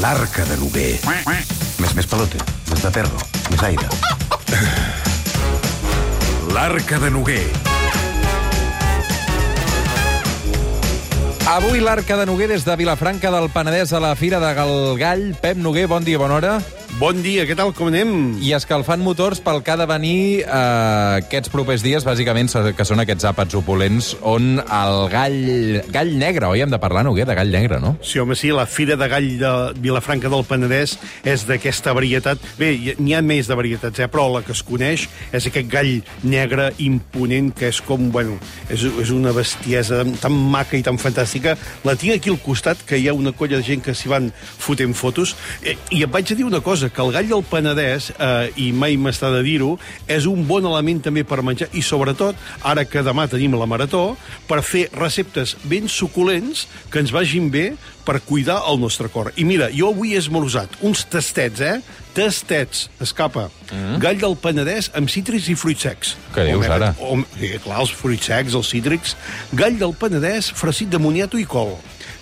L'arca de Noguer. Més, més pelote, més de perro, més aire. L'arca de Noguer. Avui l'Arca de Noguer des de Vilafranca del Penedès a la Fira de Galgall. Pep Noguer, bon dia, bona hora. Bon dia, què tal, com anem? I escalfant motors pel que ha de venir eh, aquests propers dies, bàsicament, que són aquests àpats opulents, on el gall... Gall negre, oi? Hem de parlar, Noguer, de gall negre, no? Sí, home, sí, la Fira de Gall de Vilafranca del Penedès és d'aquesta varietat. Bé, n'hi ha més de varietats, eh? però la que es coneix és aquest gall negre imponent que és com, bueno, és, és una bestiesa tan maca i tan fantàstica. La tinc aquí al costat, que hi ha una colla de gent que s'hi van fotent fotos. Eh, I et vaig a dir una cosa, que el gall del Penedès, eh, i mai m'està de dir-ho, és un bon element també per menjar, i sobretot, ara que demà tenim la marató, per fer receptes ben suculents que ens vagin bé per cuidar el nostre cor. I mira, jo avui he esmorzat uns tastets, eh? Tastets, escapa. Mm. Gall del Penedès amb cítrics i fruits secs. Què dius, ara? Home, sí, clar, els fruits secs, els cítrics. Gall del Penedès farcit de moniato i col.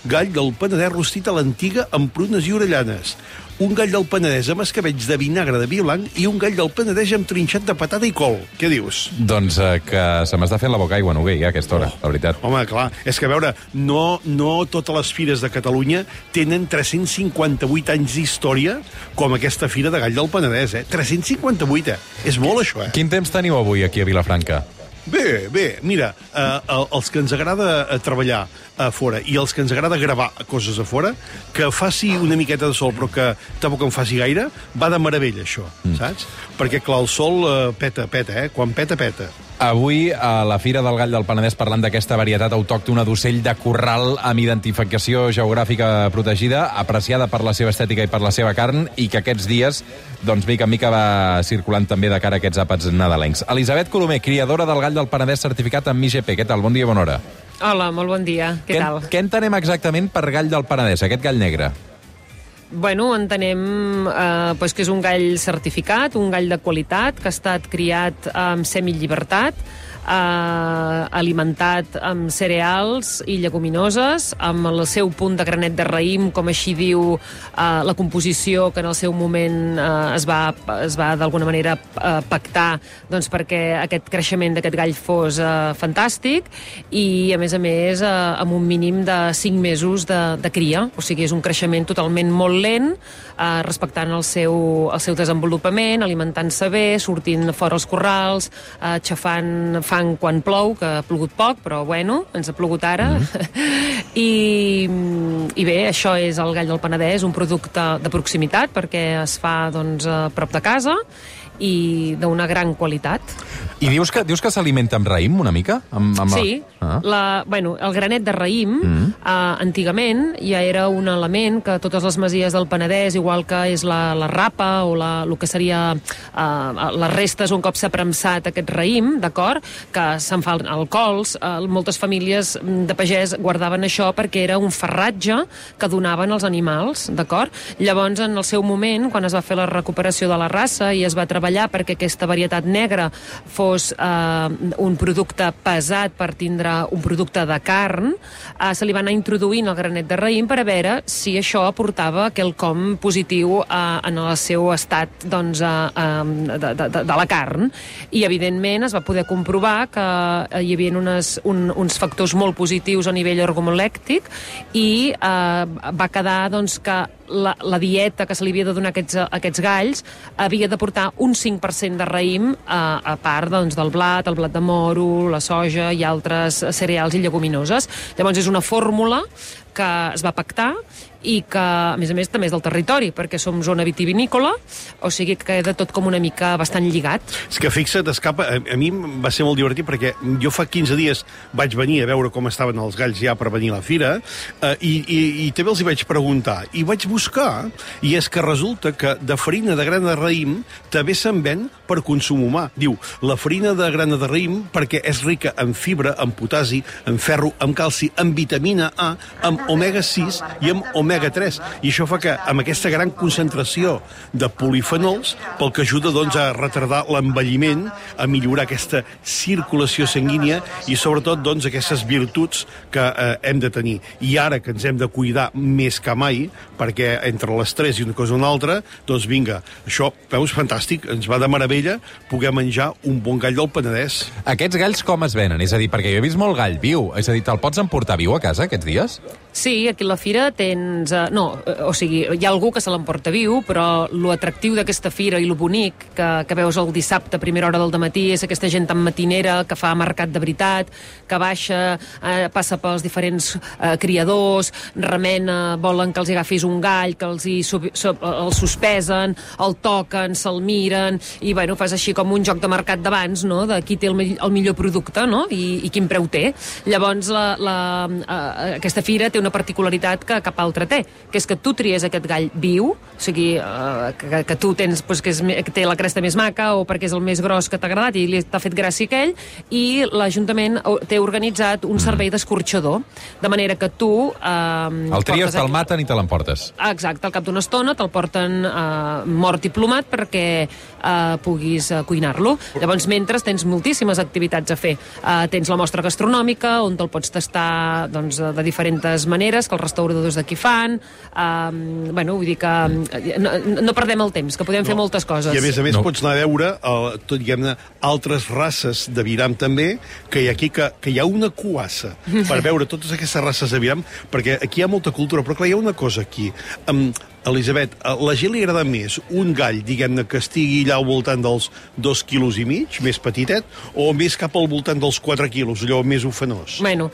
Gall del Penedès rostit a l'antiga amb prunes i orellanes. Un gall del Penedès amb escabells de vinagre de vi blanc i un gall del Penedès amb trinxat de patata i col. Què dius? Doncs eh, que se m'està fent la boca aigua, Noguer, ja a aquesta hora, la veritat. Home, clar, és que a veure, no, no totes les fires de Catalunya tenen 358 anys d'història com aquesta fira de Gall del Penedès, eh? 358, eh? És molt, això, eh? Quin temps teniu avui aquí a Vilafranca? Bé, bé, mira, eh, els que ens agrada eh, treballar a fora i els que ens agrada gravar coses a fora, que faci una miqueta de sol, però que tampoc en faci gaire, va de meravella, això, mm. saps? Perquè, clar, el sol eh, peta, peta, eh? Quan peta, peta. Avui, a la Fira del Gall del Penedès, parlant d'aquesta varietat autòctona d'ocell de corral amb identificació geogràfica protegida, apreciada per la seva estètica i per la seva carn, i que aquests dies, doncs, mica en mica va circulant també de cara a aquests àpats nadalencs. Elisabet Colomer, criadora del Gall del Penedès certificat amb IGP. Què tal? Bon dia, bona hora. Hola, molt bon dia. Què, què tal? Què entenem exactament per Gall del Penedès, aquest gall negre? Bueno, entenem eh, pues que és un gall certificat, un gall de qualitat, que ha estat criat amb semillibertat, eh, alimentat amb cereals i lleguminoses, amb el seu punt de granet de raïm, com així diu eh, la composició que en el seu moment eh, es va, es va d'alguna manera eh, pactar doncs, perquè aquest creixement d'aquest gall fos eh, fantàstic i, a més a més, eh, amb un mínim de 5 mesos de, de cria. O sigui, és un creixement totalment molt lent, eh, respectant el seu, el seu desenvolupament, alimentant-se bé, sortint fora els corrals, eh, xafant fang quan plou, que ha plogut poc, però bueno, ens ha plogut ara. Mm -hmm. I, I bé, això és el Gall del Penedès, un producte de proximitat, perquè es fa doncs, a prop de casa i d'una gran qualitat. I dius que, dius que s'alimenta amb raïm, una mica? Amb, amb sí, ah. la, bueno, el granet de raïm, mm. eh, antigament, ja era un element que totes les masies del Penedès, igual que és la, la rapa o la, el que seria eh, les restes un cop s'ha premsat aquest raïm, d'acord, que se'n fan alcohols, eh, moltes famílies de pagès guardaven això perquè era un ferratge que donaven als animals, d'acord? Llavors, en el seu moment, quan es va fer la recuperació de la raça i es va treballar perquè aquesta varietat negra fos eh, un producte pesat per tindre un producte de carn, eh, se li va anar introduint el granet de raïm per a veure si això aportava quelcom positiu eh, en el seu estat doncs, eh, eh, de, de, de la carn. I, evidentment, es va poder comprovar que eh, hi havia unes, un, uns factors molt positius a nivell orgomolèctic i eh, va quedar doncs, que la, la dieta que se li havia de donar a aquests, a aquests galls havia de portar un 5% de raïm a, a part doncs, del blat, el blat de moro, la soja i altres cereals i lleguminoses. Llavors és una fórmula que es va pactar i que, a més a més, també és del territori, perquè som zona vitivinícola, o sigui que queda tot com una mica bastant lligat. És que fixa't, escapa, a, a mi va ser molt divertit perquè jo fa 15 dies vaig venir a veure com estaven els galls ja per venir a la fira eh, i, i, i també els hi vaig preguntar i vaig buscar, i és que resulta que de farina de grana de raïm també se'n ven per consum humà. Diu, la farina de grana de raïm perquè és rica en fibra, en potasi, en ferro, en calci, en vitamina A, amb omega-6 i amb omega-3. I això fa que amb aquesta gran concentració de polifenols, pel que ajuda doncs, a retardar l'envelliment, a millorar aquesta circulació sanguínia i sobretot doncs, aquestes virtuts que eh, hem de tenir. I ara que ens hem de cuidar més que mai, perquè entre l'estrès i una cosa o una altra, doncs vinga, això, veus, fantàstic, ens va de meravella poder menjar un bon gall del Penedès. Aquests galls com es venen? És a dir, perquè jo he vist molt gall viu. És a dir, te'l pots emportar viu a casa aquests dies? Sí, aquí a la fira tens... Uh, no, uh, o sigui, hi ha algú que se l'emporta viu, però lo atractiu d'aquesta fira i lo bonic que, que veus el dissabte a primera hora del matí és aquesta gent tan matinera que fa mercat de veritat, que baixa, uh, passa pels diferents uh, criadors, remena, volen que els agafis un gall, que els, hi sub, sub, el suspesen, el toquen, se'l miren, i bueno, fas així com un joc de mercat d'abans, no?, de qui té el, el millor producte, no?, I, i quin preu té. Llavors, la, la, aquesta fira té una particularitat que cap altre té, que és que tu tries aquest gall viu, o sigui, uh, que, que tu tens, pues, que, és, que té la cresta més maca o perquè és el més gros que t'ha agradat i li t'ha fet gràcia aquell, i l'Ajuntament té organitzat un servei d'escorxador, de manera que tu... Uh, el tries, te'l maten i te l'emportes. Exacte, al cap d'una estona te'l porten uh, mort i plomat perquè uh, puguis uh, cuinar-lo. Llavors, mentre tens moltíssimes activitats a fer. Uh, tens la mostra gastronòmica, on te'l pots tastar doncs, de diferents maneres que els restauradors d'aquí fan. Uh, bueno, vull dir que no, no perdem el temps, que podem no. fer moltes coses. I a més a més No. pots anar a veure uh, tot, diguem-ne, altres races de viram també, que hi ha aquí que, que hi ha una cuassa per veure totes aquestes races de viram, perquè aquí hi ha molta cultura, però clar, hi ha una cosa aquí. Um, Elisabet, a la gent li agrada més un gall, diguem-ne, que estigui allà al voltant dels dos quilos i mig, més petitet, o més cap al voltant dels 4 quilos, allò més ofenós? Bueno,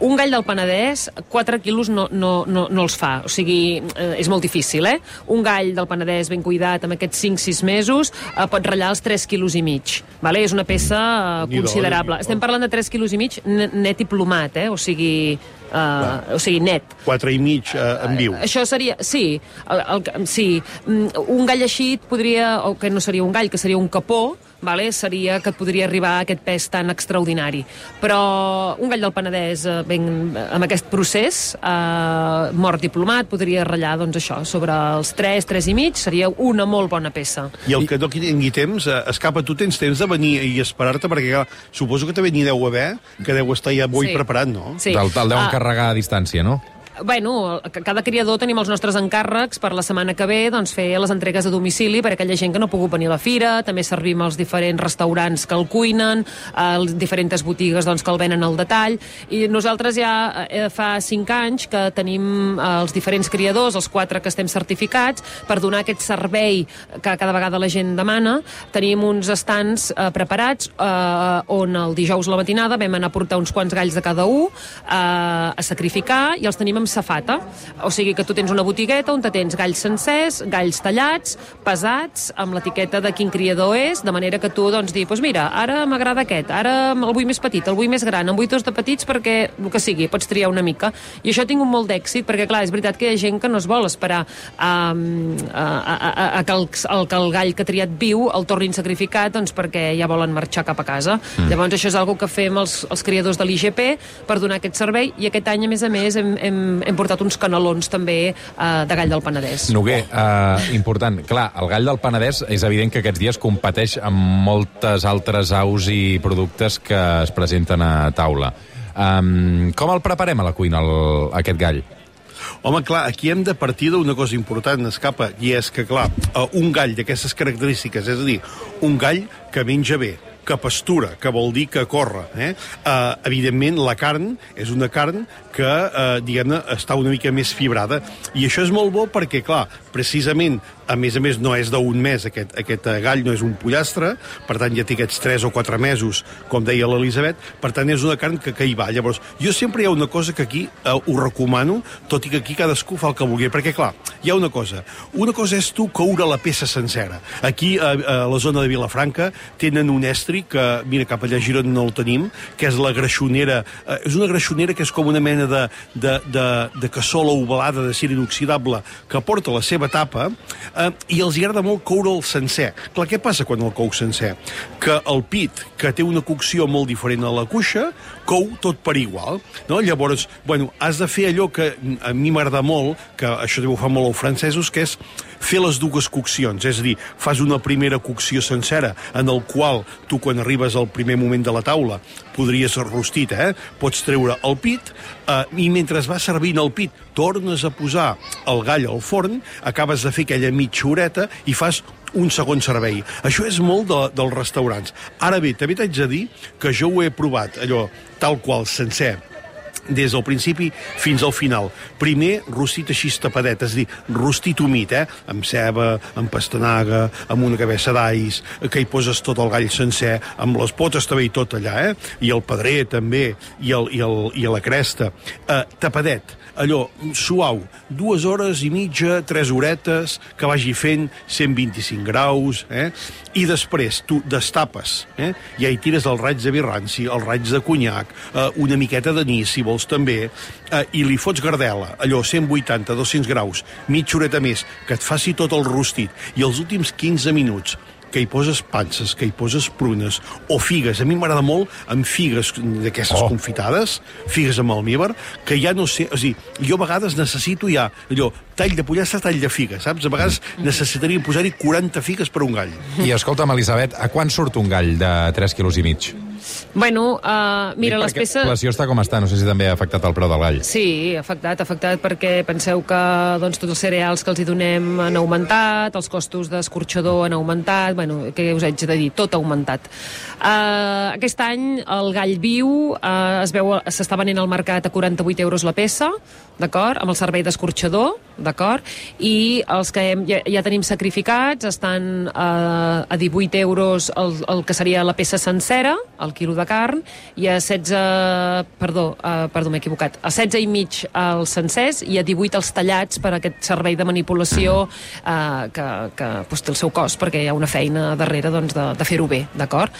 un gall del Penedès, 4 quilos no, no, no, no els fa. O sigui, eh, és molt difícil, eh? Un gall del Penedès ben cuidat amb aquests 5-6 mesos eh, pot ratllar els 3 quilos i mig. Vale? És una peça eh, considerable. Estem parlant de 3 quilos i mig ne- net i plomat, eh? O sigui, eh, o sigui net. 4 i mig uh, en viu. Això seria, sí, el, el, sí, Mm, un gall així et podria, o que no seria un gall, que seria un capó, vale? seria que et podria arribar a aquest pes tan extraordinari. Però un gall del Penedès eh, ben, amb aquest procés, eh, mort i plomat, podria ratllar doncs, això, sobre els 3, 3 i mig, seria una molt bona peça. I el que no tingui temps, eh, escapa, tu tens temps de venir i esperar-te, perquè clar, suposo que també n'hi deu haver, que deu estar ja avui Sí. preparat, no? Sí. Te'l, te'l deuen Ah, carregar a distància, no? Bueno, ca- cada criador tenim els nostres encàrrecs per la setmana que ve doncs, fer les entregues a domicili per a aquella gent que no ha pogut venir a la fira, també servim als diferents restaurants que el cuinen, a les diferents botigues doncs, que el venen al detall, i nosaltres ja eh, fa cinc anys que tenim eh, els diferents criadors, els quatre que estem certificats, per donar aquest servei que cada vegada la gent demana. Tenim uns estants eh, preparats eh, on el dijous la matinada vam anar a portar uns quants galls de cada un eh, a sacrificar i els tenim amb safata. O sigui que tu tens una botigueta on te tens galls sencers, galls tallats, pesats, amb l'etiqueta de quin criador és, de manera que tu doncs dir, doncs mira, ara m'agrada aquest, ara el vull més petit, el vull més gran, en vull dos de petits perquè, el que sigui, pots triar una mica. I això ha tingut molt d'èxit, perquè clar, és veritat que hi ha gent que no es vol esperar um, a, a, a, a que, el, el, que el gall que ha triat viu el tornin sacrificat, doncs perquè ja volen marxar cap a casa. Mm. Llavors això és algo que fem els, els criadors de l'IGP per donar aquest servei i aquest any, a més a més, hem, hem, hem portat uns canelons també uh, de gall del Penedès. Noguer, uh, important. Clar, el gall del Penedès és evident que aquests dies competeix amb moltes altres aus i productes que es presenten a taula. Um, com el preparem a la cuina, el, aquest gall? Home, clar, aquí hem de partir d'una cosa important, escapa, i és que, clar, eh, un gall d'aquestes característiques, és a dir, un gall que menja bé, que pastura, que vol dir que corre. Eh? Uh, evidentment, la carn és una carn que, uh, diguem-ne, està una mica més fibrada. I això és molt bo perquè, clar, precisament, a més a més, no és d'un mes aquest, aquest eh, gall, no és un pollastre, per tant, ja té aquests 3 o 4 mesos, com deia l'Elisabet, per tant, és una carn que, que hi va. Llavors, jo sempre hi ha una cosa que aquí uh, ho recomano, tot i que aquí cadascú fa el que vulgui, perquè, clar, hi ha una cosa. Una cosa és tu coure la peça sencera. Aquí, a, a la zona de Vilafranca, tenen un estri que, mira, cap allà a Girona no el tenim, que és la greixonera. Eh, és una greixonera que és com una mena de, de, de, de cassola ovalada de cera inoxidable que porta la seva tapa eh, i els agrada molt coure el sencer. Clar, què passa quan el cou sencer? Que el pit, que té una cocció molt diferent a la cuixa, cou tot per igual. No? Llavors, bueno, has de fer allò que a mi m'agrada molt, que això ho fa molt els francesos, que és fer les dues coccions, és a dir, fas una primera cocció sencera en el qual tu quan arribes al primer moment de la taula podries rostit, eh? pots treure el pit eh, i mentre va servint el pit tornes a posar el gall al forn, acabes de fer aquella mitja horeta i fas un segon servei. Això és molt de, dels restaurants. Ara bé, també t'haig de dir que jo ho he provat, allò, tal qual, sencer, des del principi fins al final. Primer, rostit així tapadet, és a dir, rostit humit, eh? amb ceba, amb pastanaga, amb una cabeça d'ais, que hi poses tot el gall sencer, amb les potes també i tot allà, eh? i el pedrer també, i, el, i, el, i la cresta. Eh, tapadet, allò suau, dues hores i mitja, tres horetes, que vagi fent 125 graus, eh? i després tu destapes, eh? i hi tires el raig de birranci, el raig de conyac, eh, una miqueta d'anís, si vols també, eh, i li fots gardela, allò 180, 200 graus, mitja horeta més, que et faci tot el rostit, i els últims 15 minuts que hi poses panses, que hi poses prunes, o figues. A mi m'agrada molt amb figues d'aquestes oh. confitades, figues amb almíbar, que ja no sé... O sigui, jo a vegades necessito ja allò, tall de pollastre, tall de figues, saps? A vegades necessitaria posar-hi 40 figues per un gall. I escolta'm, Elisabet, a quan surt un gall de 3 quilos i mig? Bueno, uh, mira, les peces... La inflació està com està, no sé si també ha afectat el preu del gall. Sí, ha afectat, ha afectat perquè penseu que doncs, tots els cereals que els hi donem han augmentat, els costos d'escorxador han augmentat, bueno, què us haig de dir? Tot ha augmentat. Uh, aquest any el gall viu uh, es veu s'està venent al mercat a 48 euros la peça, d'acord? Amb el servei d'escorxador, d'acord? I els que hem, ja, ja tenim sacrificats estan uh, a 18 euros el, el que seria la peça sencera, el quilo de carn, i a 16... Perdó, uh, perdó, m'he equivocat. A 16 i mig els sencers i a 18 els tallats per aquest servei de manipulació uh, que, que pues, té el seu cost, perquè hi ha una feina darrere doncs, de, de fer-ho bé, d'acord?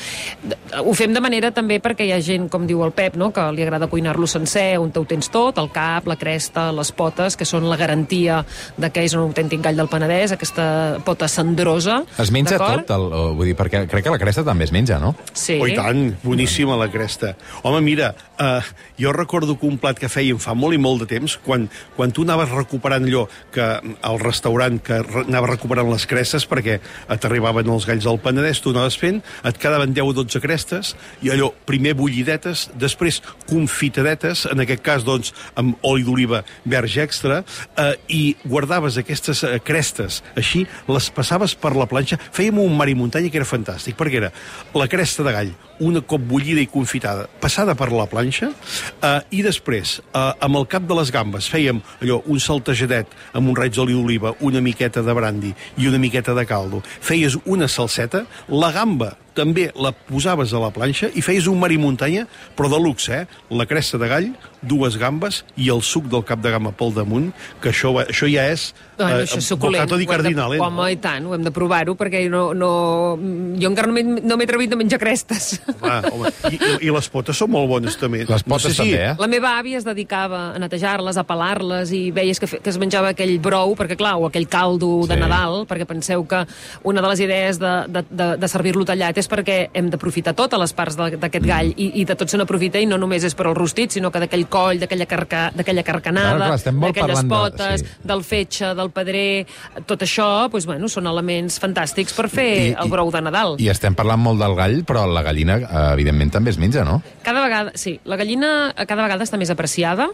Ho fem de manera també perquè hi ha gent, com diu el Pep, no? que li agrada cuinar-lo sencer, on ho tens tot, el cap, la cresta, les potes, que són la garantia de que és un autèntic gall del Penedès, aquesta pota cendrosa. Es menja tot? El, vull dir, perquè crec que la cresta també es menja, no? Sí. Oh, i tant, boníssima la cresta. Home, mira, uh, jo recordo que un plat que fèiem fa molt i molt de temps, quan, quan tu anaves recuperant allò que al restaurant que re, anava recuperant les crestes perquè t'arribaven els galls del Penedès, tu anaves fent, et quedaven 10 o 12 crestes, i allò, primer bullidetes, després confitadetes, en aquest cas, doncs, amb oli d'oliva verge extra, eh, i guardaves aquestes eh, crestes així, les passaves per la planxa, fèiem un mar i muntanya que era fantàstic, perquè era la cresta de gall, una cop bullida i confitada, passada per la planxa, eh, i després, eh, amb el cap de les gambes, fèiem allò, un saltejadet amb un raig d'oli d'oliva, una miqueta de brandi i una miqueta de caldo. Feies una salseta, la gamba també la posaves a la planxa i feies un mar i muntanya, però de luxe, eh? La cresta de gall, dues gambes i el suc del cap de gamba pel damunt, que això, això ja és bueno, això és suculent. bocato di cardinal, eh? Home, i tant, ho hem de provar-ho, perquè no, no... jo encara no m'he no atrevit a menjar crestes. Ah, home, i, i, les potes són molt bones, també. Les potes no sé també, si... eh? La meva àvia es dedicava a netejar-les, a pelar-les, i veies que, fe, que es menjava aquell brou, perquè, clar, o aquell caldo sí. de Nadal, perquè penseu que una de les idees de, de, de, de servir-lo tallat és perquè hem d'aprofitar totes les parts d'aquest gall, i, i de tot se n'aprofita, i no només és per al rostit, sinó que d'aquell coll, d'aquella carca, carcanada, d'aquelles potes, de, sí. del fetge, del pedrer, tot això, doncs, bueno, són elements fantàstics per fer I, el brou de Nadal. I estem parlant molt del gall, però la gallina, evidentment, també es menja, no? Cada vegada, sí, la gallina cada vegada està més apreciada.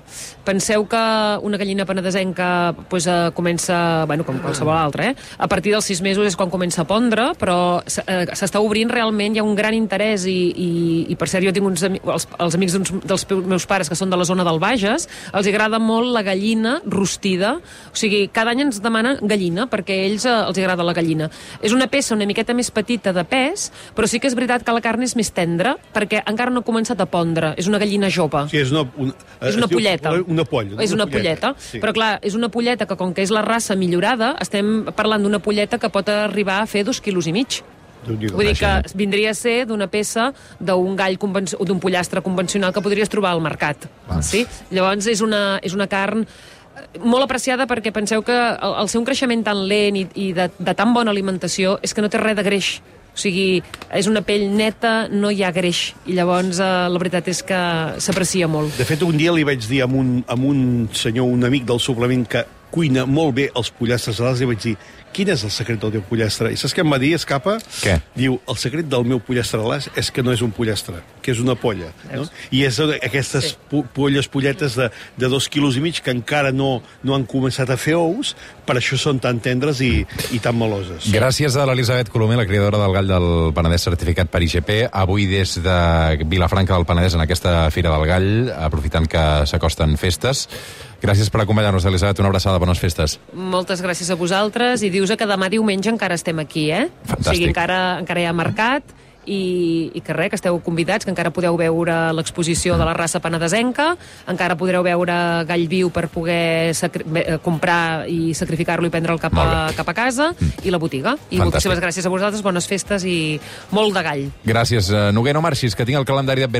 Penseu que una gallina penedesenca pues, eh, comença, bueno, com qualsevol altra, eh? a partir dels sis mesos és quan comença a pondre, però eh, s'està obrint realment realment hi ha un gran interès i, i, i per cert, jo tinc uns, els, els amics dels meus pares que són de la zona del Bages, els agrada molt la gallina rostida, o sigui, cada any ens demanen gallina, perquè a ells eh, els agrada la gallina. És una peça una miqueta més petita de pes, però sí que és veritat que la carn és més tendra, perquè encara no ha començat a pondre, és una gallina jove. Sí, és una, una, És una polleta. Una polla. És una polleta. Sí. Però clar, és una polleta que com que és la raça millorada, estem parlant d'una polleta que pot arribar a fer dos quilos i mig. Vull dir que vindria a ser d'una peça d'un gall convenci- o d'un pollastre convencional que podries trobar al mercat. Sí? Llavors és una, és una carn eh, molt apreciada perquè penseu que el, el seu creixement tan lent i, i de, de tan bona alimentació és que no té res de greix. O sigui, és una pell neta, no hi ha greix. I llavors eh, la veritat és que s'aprecia molt. De fet, un dia li vaig dir a un, a un senyor, un amic del suplement, que cuina molt bé els pollastres alats, i vaig dir, quin és el secret del teu pollastre? I saps què em va dir, Escapa? Què? Diu, el secret del meu pollastre alàs és que no és un pollastre, que és una polla. No? I és una- aquestes Sí. polles, polletes de, de dos quilos i mig que encara no, no han començat a fer ous, per això són tan tendres i, i tan meloses. Gràcies a l'Elisabet Colomer, la creadora del gall del Penedès certificat per IGP, avui des de Vilafranca del Penedès en aquesta Fira del Gall, aprofitant que s'acosten festes. Gràcies per acompanyar-nos, Elisabet. Una abraçada, bones festes. Moltes gràcies a vosaltres i dius que demà diumenge encara estem aquí, eh? Fantàstic. O sigui, encara, encara hi ha mercat i, i que res, que esteu convidats, que encara podeu veure l'exposició de la raça penedesenca, encara podreu veure gall viu per poder eh, comprar i sacrificar-lo i prendre'l cap, a, cap a casa, i la botiga. I Fantàstic. moltíssimes gràcies a vosaltres, bones festes i molt de gall. Gràcies. Eh, Noguer, no marxis, que tinc el calendari d'advent aquí.